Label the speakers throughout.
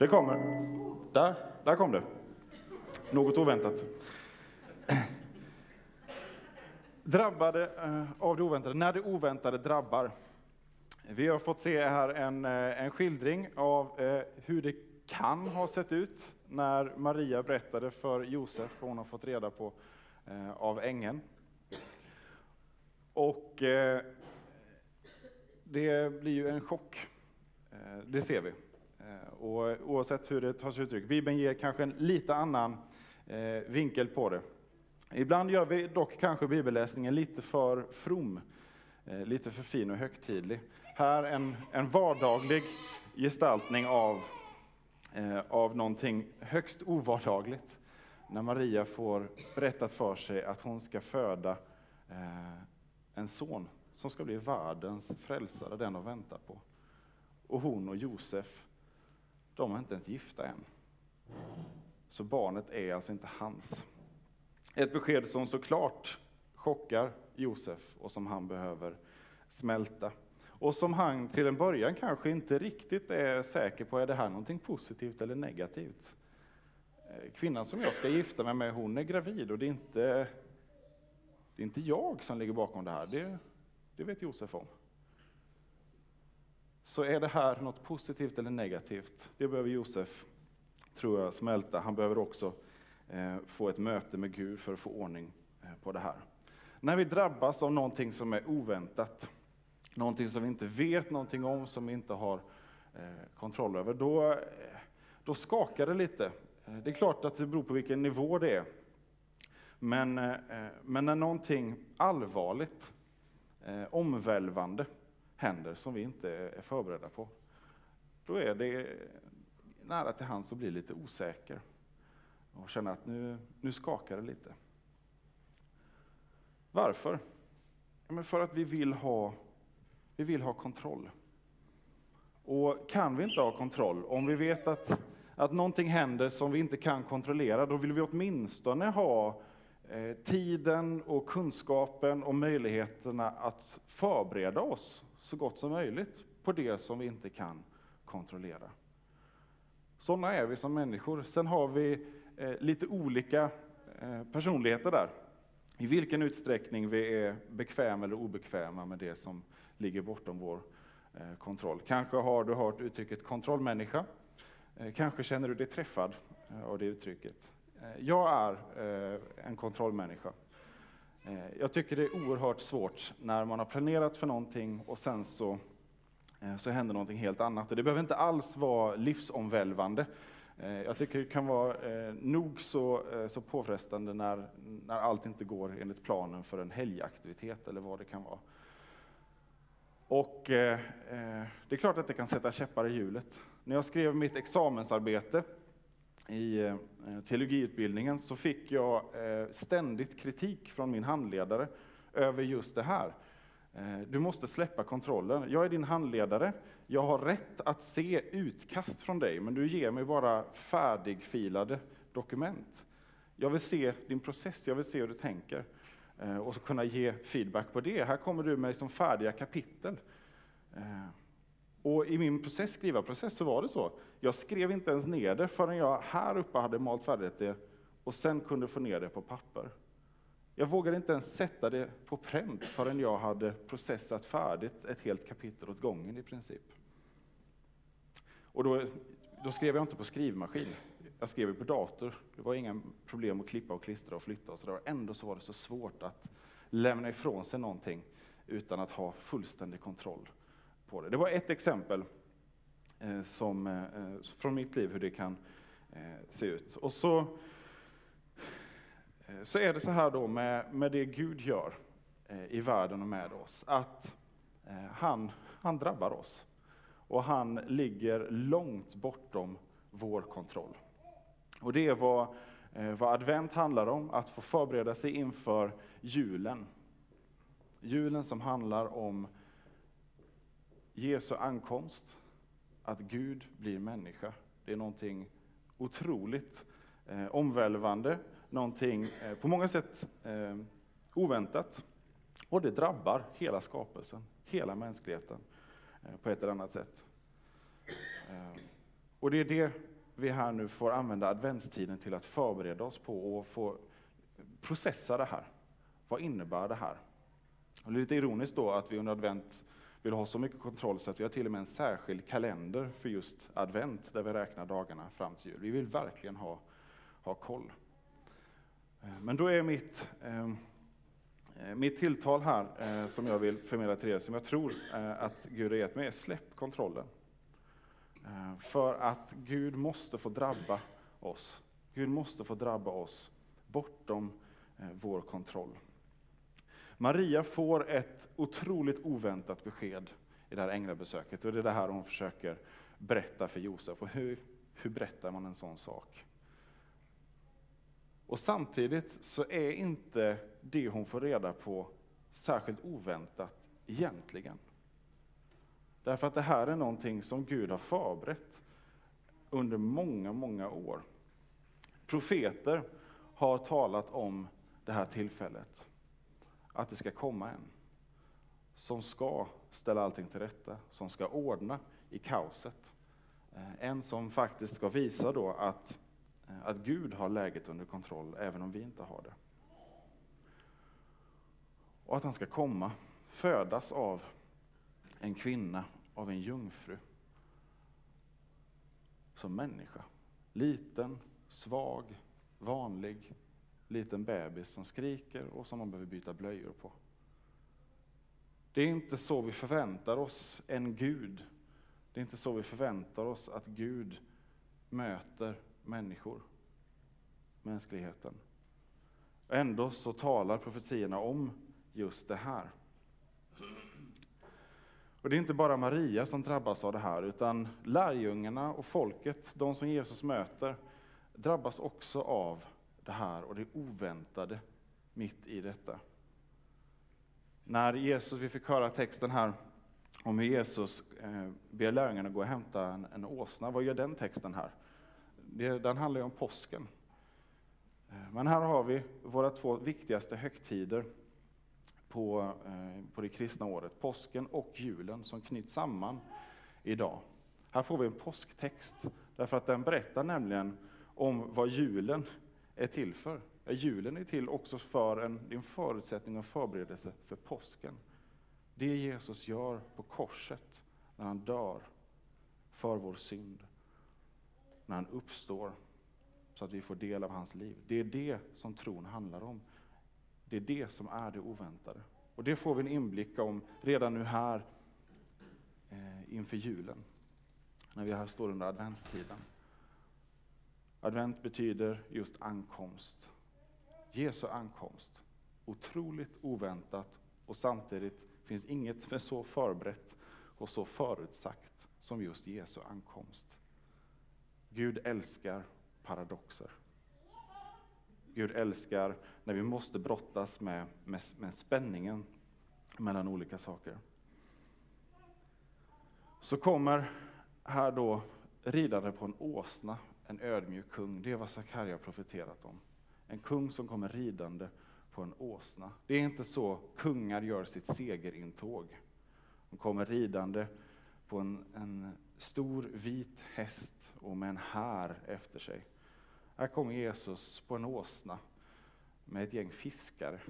Speaker 1: Det kommer. Där, där kom det. Något oväntat. Drabbade eh, av det oväntade, när det oväntade drabbar. Vi har fått se här en, eh, en skildring av eh, hur det kan ha sett ut när Maria berättade för Josef vad hon har fått reda på av ängeln. Och det blir ju en chock, det ser vi. Eh, och oavsett hur det tar sig uttryck. Bibeln ger kanske en lite annan eh, vinkel på det. Ibland gör vi dock kanske bibelläsningen lite för from, eh, lite för fin och högtidlig. Här en, en vardaglig gestaltning av, av någonting högst ovardagligt. När Maria får berättat för sig att hon ska föda en son som ska bli världens frälsare, den att vänta på. Och hon och Josef, de är inte ens gifta än. Så barnet är alltså inte hans. Ett besked som såklart chockar Josef och som han behöver smälta. Och som han till en början kanske inte riktigt är säker på, är det här någonting positivt eller negativt? Eh, kvinnan som jag ska gifta mig med, hon är gravid och det är inte, det är inte jag som ligger bakom det här, det, det vet Josef om. Så är det här något positivt eller negativt? Det behöver Josef, tror jag, smälta. Han behöver också Eh, få ett möte med Gud för att få ordning eh, på det här. När vi drabbas av någonting som är oväntat, någonting som vi inte vet någonting om, som vi inte har eh, kontroll över, då, eh, då skakar det lite. Eh, det är klart att det beror på vilken nivå det är. Men, eh, men när någonting allvarligt, omvälvande händer som vi inte är förberedda på, då är det nära till hands att bli lite osäker och känna att nu, nu skakar det lite. Varför? Ja, men för att vi vill, ha, vi vill ha kontroll. Och kan vi inte ha kontroll, om vi vet att, att någonting händer som vi inte kan kontrollera, då vill vi åtminstone ha eh, tiden och kunskapen och möjligheterna att förbereda oss så gott som möjligt på det som vi inte kan kontrollera. Sådana är vi som människor. Sen har vi Eh, lite olika eh, personligheter där. I vilken utsträckning vi är bekväma eller obekväma med det som ligger bortom vår eh, kontroll. Kanske har du hört uttrycket kontrollmänniska. Eh, kanske känner du dig träffad eh, av det uttrycket. Eh, jag är en kontrollmänniska. Eh, jag tycker det är oerhört svårt när man har planerat för någonting och sen så, eh, så händer någonting helt annat. Och det behöver inte alls vara livsomvälvande. Eh, jag tycker det kan vara nog så, så påfrestande när, när allt inte går enligt planen för en helgaktivitet eller vad det kan vara. Och det är klart att det kan sätta käppar i hjulet. När jag skrev mitt examensarbete i eh, teologiutbildningen så fick jag eh, ständigt kritik från min handledare över just det här. Eh, du måste släppa kontrollen. Jag är din handledare. Jag har rätt att se utkast från dig, men du ger mig bara färdigfilade dokument. Jag vill se din process, jag vill se hur du tänker och så kunna ge feedback på det. Här kommer du med som färdiga kapitel. Och i min process, skrivarprocess så var det så. Jag skrev inte ens ner det förrän jag här uppe hade malt färdigt det och sen kunde få ner det på papper. Jag vågade inte ens sätta det på pränt förrän jag hade processat färdigt ett helt kapitel åt gången i princip. Och då, då skrev jag inte på skrivmaskin, jag skrev på dator. Det var inga problem att klippa och klistra och flytta och så där. Ändå så var det så svårt att lämna ifrån sig någonting utan att ha fullständig kontroll på det. Det var ett exempel eh, som, eh, från mitt liv hur det kan eh, se ut. Och så så är det så här då med, med det Gud gör i världen och med oss, att han, han drabbar oss. Och han ligger långt bortom vår kontroll. Och det är vad, vad advent handlar om, att få förbereda sig inför julen. Julen som handlar om Jesu ankomst, att Gud blir människa. Det är någonting otroligt eh, omvälvande någonting eh, på många sätt eh, oväntat. Och det drabbar hela skapelsen, hela mänskligheten eh, på ett eller annat sätt. Eh, och det är det vi här nu får använda adventstiden till att förbereda oss på och få processa det här. Vad innebär det här? Och det är lite ironiskt då att vi under advent vill ha så mycket kontroll så att vi har till och med en särskild kalender för just advent där vi räknar dagarna fram till jul. Vi vill verkligen ha, ha koll. Eh, men då är mitt, eh, eh, mitt tilltal här eh, som jag vill förmedla till er, som jag tror eh, att Gud har gett mig, är släpp kontrollen. Eh, för att Gud måste få drabba oss. Gud måste få drabba oss bortom eh, vår kontroll. Maria får ett otroligt oväntat besked i det här änglabesöket och det är det här hon försöker berätta för Josef. Och hur, hur berättar man en sån sak? Och samtidigt så är inte det hon får reda på särskilt oväntat egentligen. Därför att det här är någonting som Gud har förberett under många, många år. Profeter har talat om det här tillfället att det ska komma en som ska ställa allting till rätta, som ska ordna i kaoset. Eh, en som faktiskt ska visa då att, eh, att Gud har läget under kontroll, även om vi inte har det. Och att han ska komma, födas av en kvinna, av en jungfru. Som människa. Liten, svag, vanlig, liten bebis som skriker och som man behöver byta blöjor på. Det är inte så vi förväntar oss en Gud. Det är inte så vi förväntar oss att Gud möter människor, mänskligheten. Ändå så talar profetierna om just det här. Och det är inte bara Maria som drabbas av det här, utan lärjungarna och folket, de som Jesus möter, drabbas också av det här och det oväntade mitt i detta. När Jesus, vi fick höra texten här om hur Jesus eh, ber lärjungarna gå och hämta en, en åsna. Vad gör den texten här? Det, den handlar ju om påsken. Eh, men här har vi våra två viktigaste högtider på, eh, på det kristna året, påsken och julen, som knyts samman idag. Här får vi en påsktext, därför att den berättar nämligen om vad julen är till för. Julen är till också för en, en förutsättning och förberedelse för påsken. Det Jesus gör på korset, när han dör för vår synd, när han uppstår så att vi får del av hans liv. Det är det som tron handlar om. Det är det som är det oväntade. Och det får vi en inblick om redan nu här eh, inför julen, när vi här står under adventstiden. Advent betyder just ankomst. Jesu ankomst. Otroligt oväntat och samtidigt finns inget som är så förberett och så förutsagt som just Jesu ankomst. Gud älskar paradoxer. Gud älskar när vi måste brottas med, med, med spänningen mellan olika saker. Så kommer här då ridande på en åsna en ödmjuk kung. Det är vad Sakarja profeterat om. En kung som kommer ridande på en åsna. Det är inte så kungar gör sitt segerintåg. De kommer ridande på en, en stor vit häst och med en här efter sig. Här kommer Jesus på en åsna med ett gäng fiskar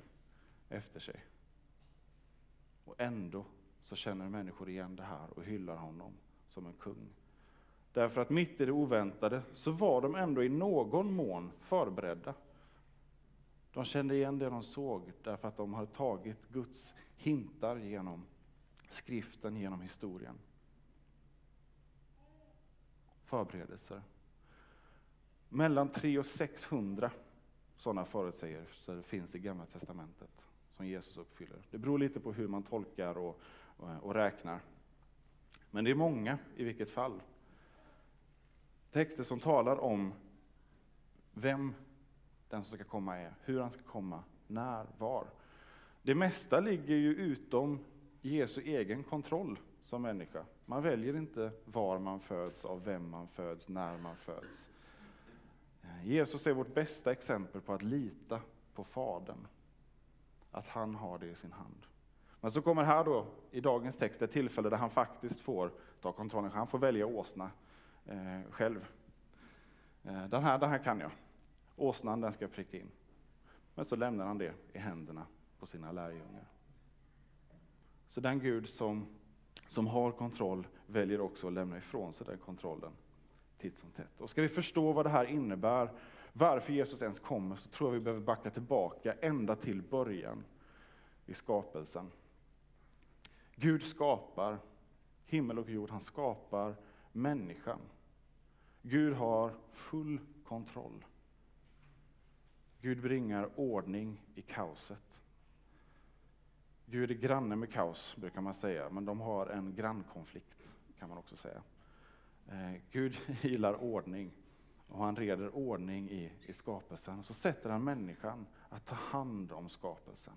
Speaker 1: efter sig. Och ändå så känner människor igen det här och hyllar honom som en kung. Därför att mitt i det oväntade så var de ändå i någon mån förberedda. De kände igen det de såg därför att de hade tagit Guds hintar genom skriften, genom historien. Förberedelser. Mellan 300 och 600 sådana förutsägelser finns i Gamla Testamentet som Jesus uppfyller. Det beror lite på hur man tolkar och, och räknar. Men det är många i vilket fall. Texter som talar om vem den som ska komma är, hur han ska komma, när, var. Det mesta ligger ju utom Jesu egen kontroll som människa. Man väljer inte var man föds, av vem man föds, när man föds. Jesus är vårt bästa exempel på att lita på Fadern. Att han har det i sin hand. Men så kommer här då i dagens text ett tillfälle där han faktiskt får ta kontrollen. Han får välja åsna eh, själv. Eh, den, här, den här kan jag. Åsnan, den ska jag pricka in. Men så lämnar han det i händerna på sina lärjungar. Så den Gud som, som har kontroll väljer också att lämna ifrån sig den kontrollen titt som tätt. Och ska vi förstå vad det här innebär, varför Jesus ens kommer, så tror jag vi behöver backa tillbaka ända till början i skapelsen. Gud skapar himmel och jord, han skapar människan. Gud har full kontroll. Gud bringar ordning i kaoset. Gud är granne med kaos, brukar man säga, men de har en grannkonflikt, kan man också säga. Eh, Gud gillar ordning, och han reder ordning i, i skapelsen. Så sätter han människan att ta hand om skapelsen.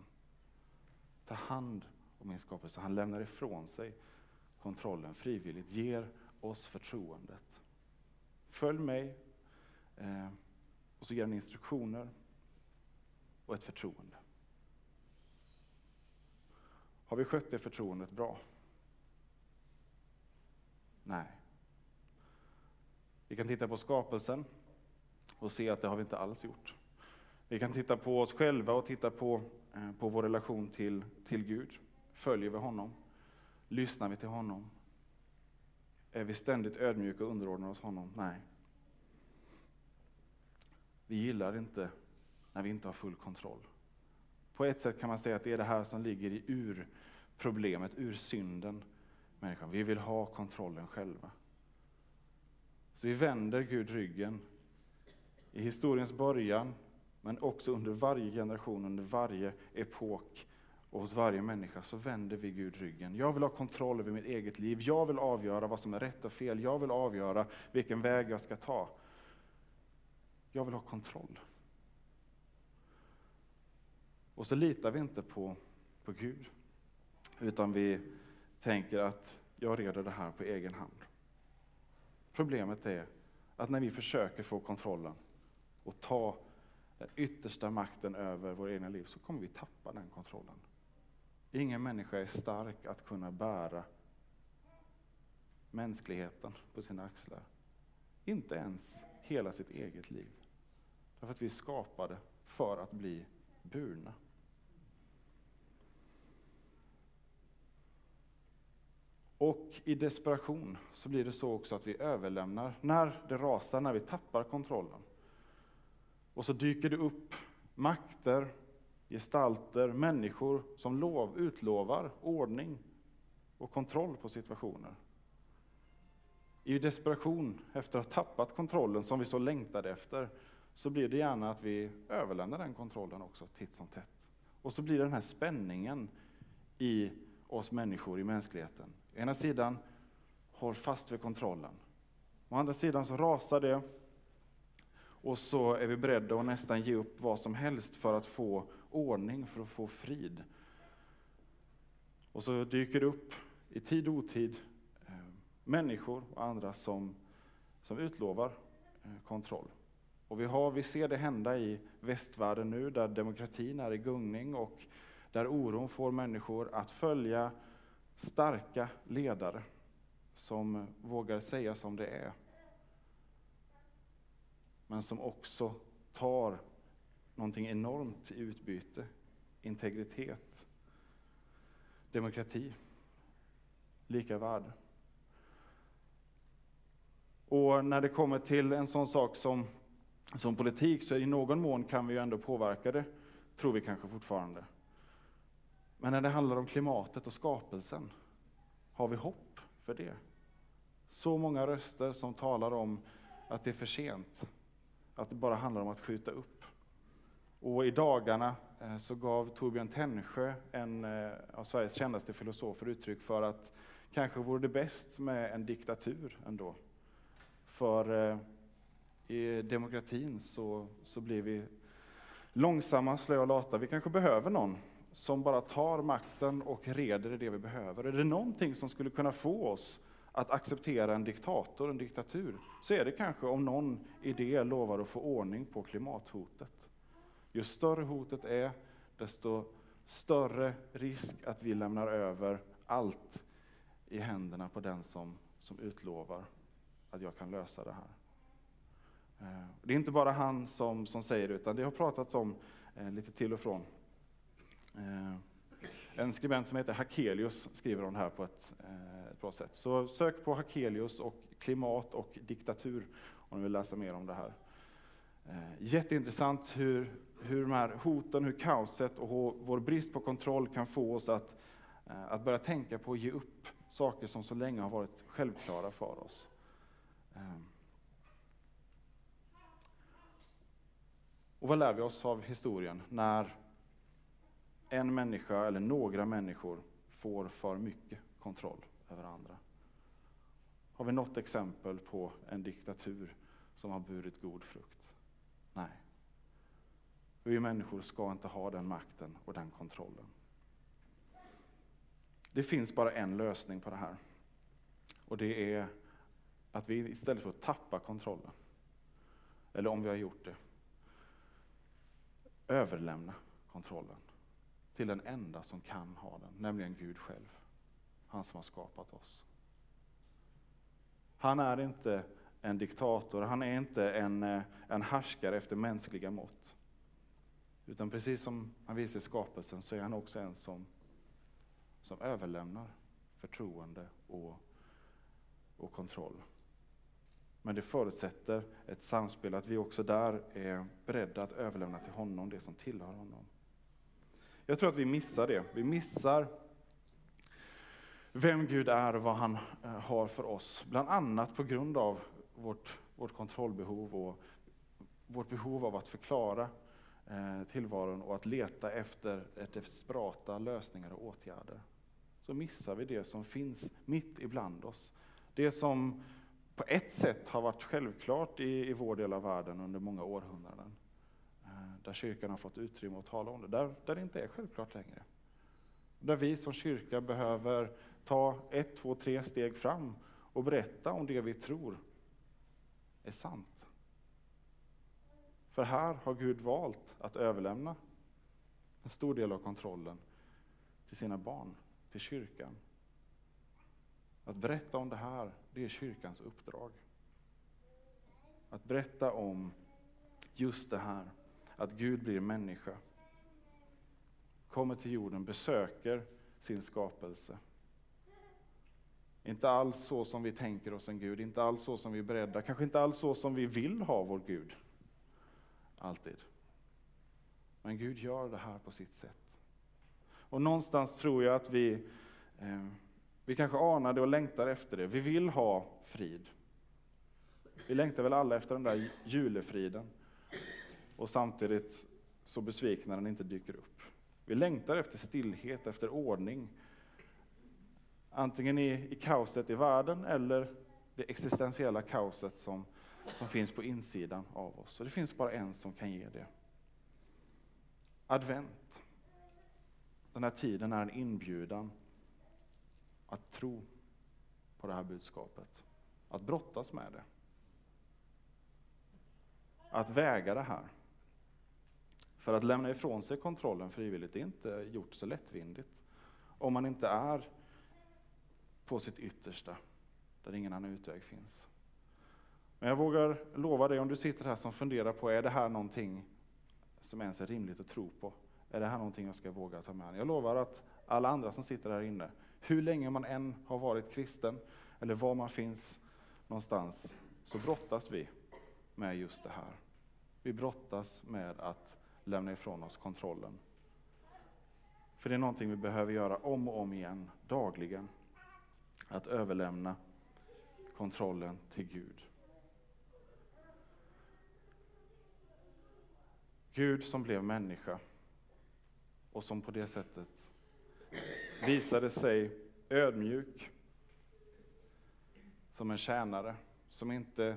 Speaker 1: Ta hand om min skapelse. Han lämnar ifrån sig kontrollen frivilligt, ger oss förtroendet. Följ mig, eh, och så ger han instruktioner och ett förtroende. Har vi skött det förtroendet bra? Nej. Vi kan titta på skapelsen och se att det har vi inte alls gjort. Vi kan titta på oss själva och titta på, eh, på vår relation till, till Gud. Följer vi honom? Lyssnar vi till honom? Är vi ständigt ödmjuka och underordnar oss honom? Nej. Vi gillar inte när vi inte har full kontroll. På ett sätt kan man säga att det är det här som ligger i urproblemet, ur synden. Människan. Vi vill ha kontrollen själva. Så vi vänder Gud ryggen i historiens början, men också under varje generation, under varje epok och hos varje människa så vänder vi Gud ryggen. Jag vill ha kontroll över mitt eget liv. Jag vill avgöra vad som är rätt och fel. Jag vill avgöra vilken väg jag ska ta. Jag vill ha kontroll. Och så litar vi inte på, på Gud, utan vi tänker att jag reder det här på egen hand. Problemet är att när vi försöker få kontrollen och ta den yttersta makten över våra egna liv så kommer vi tappa den kontrollen. Ingen människa är stark att kunna bära mänskligheten på sina axlar. Inte ens hela sitt eget liv. Därför att vi är skapade för att bli burna. Och i desperation så blir det så också att vi överlämnar, när det rasar, när vi tappar kontrollen. Och så dyker det upp makter, gestalter, människor som lov, utlovar ordning och kontroll på situationer. I desperation efter att ha tappat kontrollen som vi så längtade efter, så blir det gärna att vi överlämnar den kontrollen också titt som tätt. Och så blir det den här spänningen i oss människor, i mänskligheten. Å ena sidan, håll fast vid kontrollen. Å andra sidan så rasar det och så är vi beredda att nästan ge upp vad som helst för att få ordning, för att få frid. Och så dyker det upp i tid och otid eh, människor och andra som, som utlovar eh, kontroll. Och vi, har, vi ser det hända i västvärlden nu, där demokratin är i gungning och där oron får människor att följa starka ledare som vågar säga som det är. Men som också tar någonting enormt i utbyte. Integritet, demokrati, lika värde. Och när det kommer till en sån sak som, som politik så i någon mån kan vi ju ändå påverka det, tror vi kanske fortfarande. Men när det handlar om klimatet och skapelsen, har vi hopp för det? Så många röster som talar om att det är för sent, att det bara handlar om att skjuta upp. Och i dagarna eh, så gav Torbjörn Tännsjö, en eh, av Sveriges kändaste filosofer, uttryck för att kanske vore det bäst med en diktatur ändå. För eh, i demokratin så, så blir vi långsamma, slöa och lata. Vi kanske behöver någon som bara tar makten och reder i det vi behöver. Är det någonting som skulle kunna få oss att acceptera en diktator, en diktatur, så är det kanske om någon idé lovar att få ordning på klimathotet. Ju större hotet är, desto större risk att vi lämnar över allt i händerna på den som, som utlovar att jag kan lösa det här. Eh, det är inte bara han som, som säger det, utan det har pratats om eh, lite till och från. Eh, en skribent som heter Hakelius skriver om det här på ett, eh, ett bra sätt. Så sök på Hakelius och klimat och diktatur om ni vill läsa mer om det här. Eh, jätteintressant hur, hur de här hoten, hur kaoset och vår brist på kontroll kan få oss att, eh, att börja tänka på att ge upp saker som så länge har varit självklara för oss. Och vad lär vi oss av historien när en människa eller några människor får för mycket kontroll över andra? Har vi något exempel på en diktatur som har burit god frukt? Nej. Vi människor ska inte ha den makten och den kontrollen. Det finns bara en lösning på det här. Och det är att vi istället för att tappa kontrollen, eller om vi har gjort det, överlämna kontrollen till den enda som kan ha den, nämligen Gud själv. Han som har skapat oss. Han är inte en diktator, han är inte en, eh, en härskare efter mänskliga mått. Utan precis som han visar i skapelsen så är han också en som, som överlämnar förtroende och, och kontroll. Men det förutsätter ett samspel, att vi också där är beredda att överlämna till honom det som tillhör honom. Jag tror att vi missar det. Vi missar vem Gud är och vad han eh, har för oss. Bland annat på grund av vårt, vårt kontrollbehov och vårt behov av att förklara eh, tillvaron och att leta efter desperata lösningar och åtgärder. Så missar vi det som finns mitt ibland oss. Det som på ett sätt har varit självklart i, i vår del av världen under många århundraden. Där kyrkan har fått utrymme att tala om det, där, där det inte är självklart längre. Där vi som kyrka behöver ta ett, två, tre steg fram och berätta om det vi tror är sant. För här har Gud valt att överlämna en stor del av kontrollen till sina barn, till kyrkan. Att berätta om det här, det är kyrkans uppdrag. Att berätta om just det här, att Gud blir människa. Kommer till jorden, besöker sin skapelse. Inte alls så som vi tänker oss en Gud, inte alls så som vi är beredda, kanske inte alls så som vi vill ha vår Gud. Alltid. Men Gud gör det här på sitt sätt. Och någonstans tror jag att vi eh, vi kanske anar det och längtar efter det. Vi vill ha frid. Vi längtar väl alla efter den där julefriden. Och samtidigt så besvikna när den inte dyker upp. Vi längtar efter stillhet, efter ordning. Antingen i, i kaoset i världen eller det existentiella kaoset som, som finns på insidan av oss. Och det finns bara en som kan ge det. Advent. Den här tiden är en inbjudan att tro på det här budskapet. Att brottas med det. Att väga det här. För att lämna ifrån sig kontrollen frivilligt är inte gjort så lättvindigt. Om man inte är på sitt yttersta, där ingen annan utväg finns. Men jag vågar lova dig, om du sitter här som funderar på, är det här någonting som ens är rimligt att tro på? Är det här någonting jag ska våga ta med? Jag lovar att alla andra som sitter här inne hur länge man än har varit kristen, eller var man finns någonstans, så brottas vi med just det här. Vi brottas med att lämna ifrån oss kontrollen. För det är någonting vi behöver göra om och om igen, dagligen. Att överlämna kontrollen till Gud. Gud som blev människa och som på det sättet visade sig ödmjuk som en tjänare som inte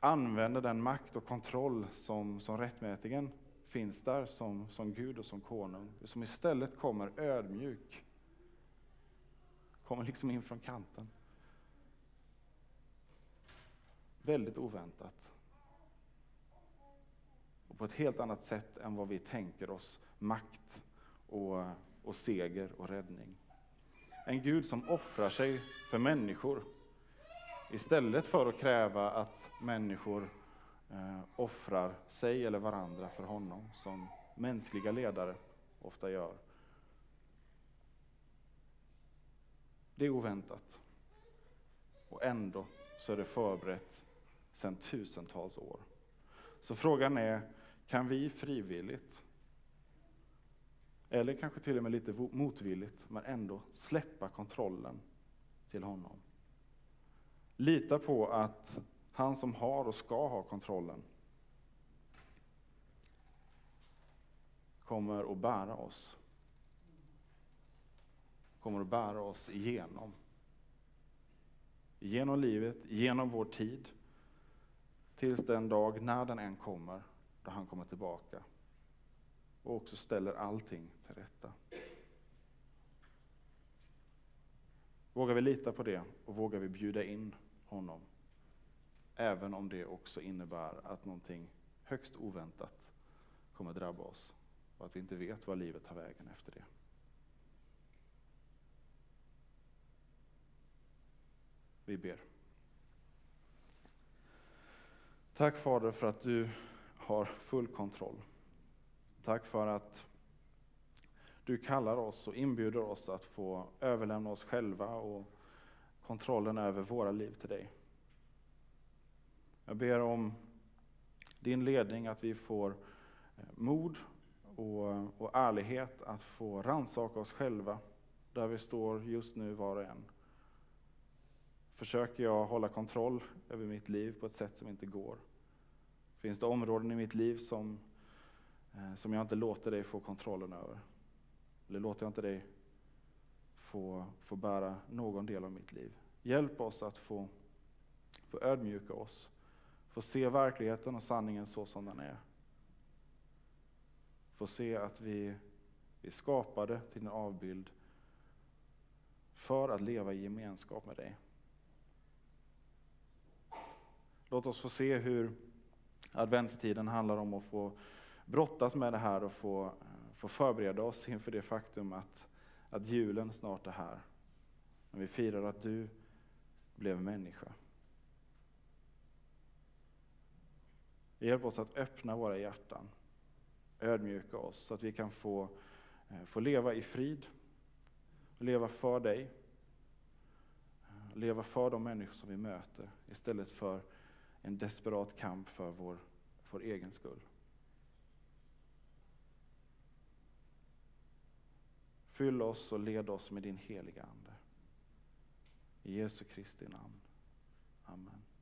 Speaker 1: använde den makt och kontroll som, som rättmätigen finns där som, som Gud och som konung, som istället kommer ödmjuk. Kommer liksom in från kanten. Väldigt oväntat. Och på ett helt annat sätt än vad vi tänker oss makt och och seger och räddning. En Gud som offrar sig för människor Istället för att kräva att människor eh, offrar sig eller varandra för honom, som mänskliga ledare ofta gör. Det är oväntat. Och ändå så är det förberett sedan tusentals år. Så frågan är, kan vi frivilligt, eller kanske till och med lite motvilligt, men ändå släppa kontrollen till honom? Lita på att han som har och ska ha kontrollen kommer att bära oss. Kommer att bära oss igenom. Genom livet, genom vår tid. Tills den dag, när den än kommer, då han kommer tillbaka. Och också ställer allting till rätta. Vågar vi lita på det och vågar vi bjuda in honom? Även om det också innebär att någonting högst oväntat kommer drabba oss och att vi inte vet vad livet tar vägen efter det. Vi ber. Tack Fader för att du har full kontroll. Tack för att du kallar oss och inbjuder oss att få överlämna oss själva och kontrollen över våra liv till dig. Jag ber om din ledning, att vi får eh, mod och, och ärlighet att få ransaka oss själva där vi står just nu var och en. Försöker jag hålla kontroll över mitt liv på ett sätt som inte går? Finns det områden i mitt liv som, eh, som jag inte låter dig få kontrollen över? Eller låter jag inte dig få, få bära någon del av mitt liv? Hjälp oss att få, få ödmjuka oss, få se verkligheten och sanningen så som den är. Få se att vi, vi skapade till en avbild för att leva i gemenskap med dig. Låt oss få se hur adventstiden handlar om att få brottas med det här och få, få förbereda oss inför det faktum att, att julen snart är här. När vi firar att du blev människa. Hjälp oss att öppna våra hjärtan, ödmjuka oss så att vi kan få, eh, få leva i frid, leva för dig, eh, leva för de människor som vi möter istället för en desperat kamp för vår, vår egen skull. Fyll oss och led oss med din heliga Ande. I Jesu Kristi namn. Amen.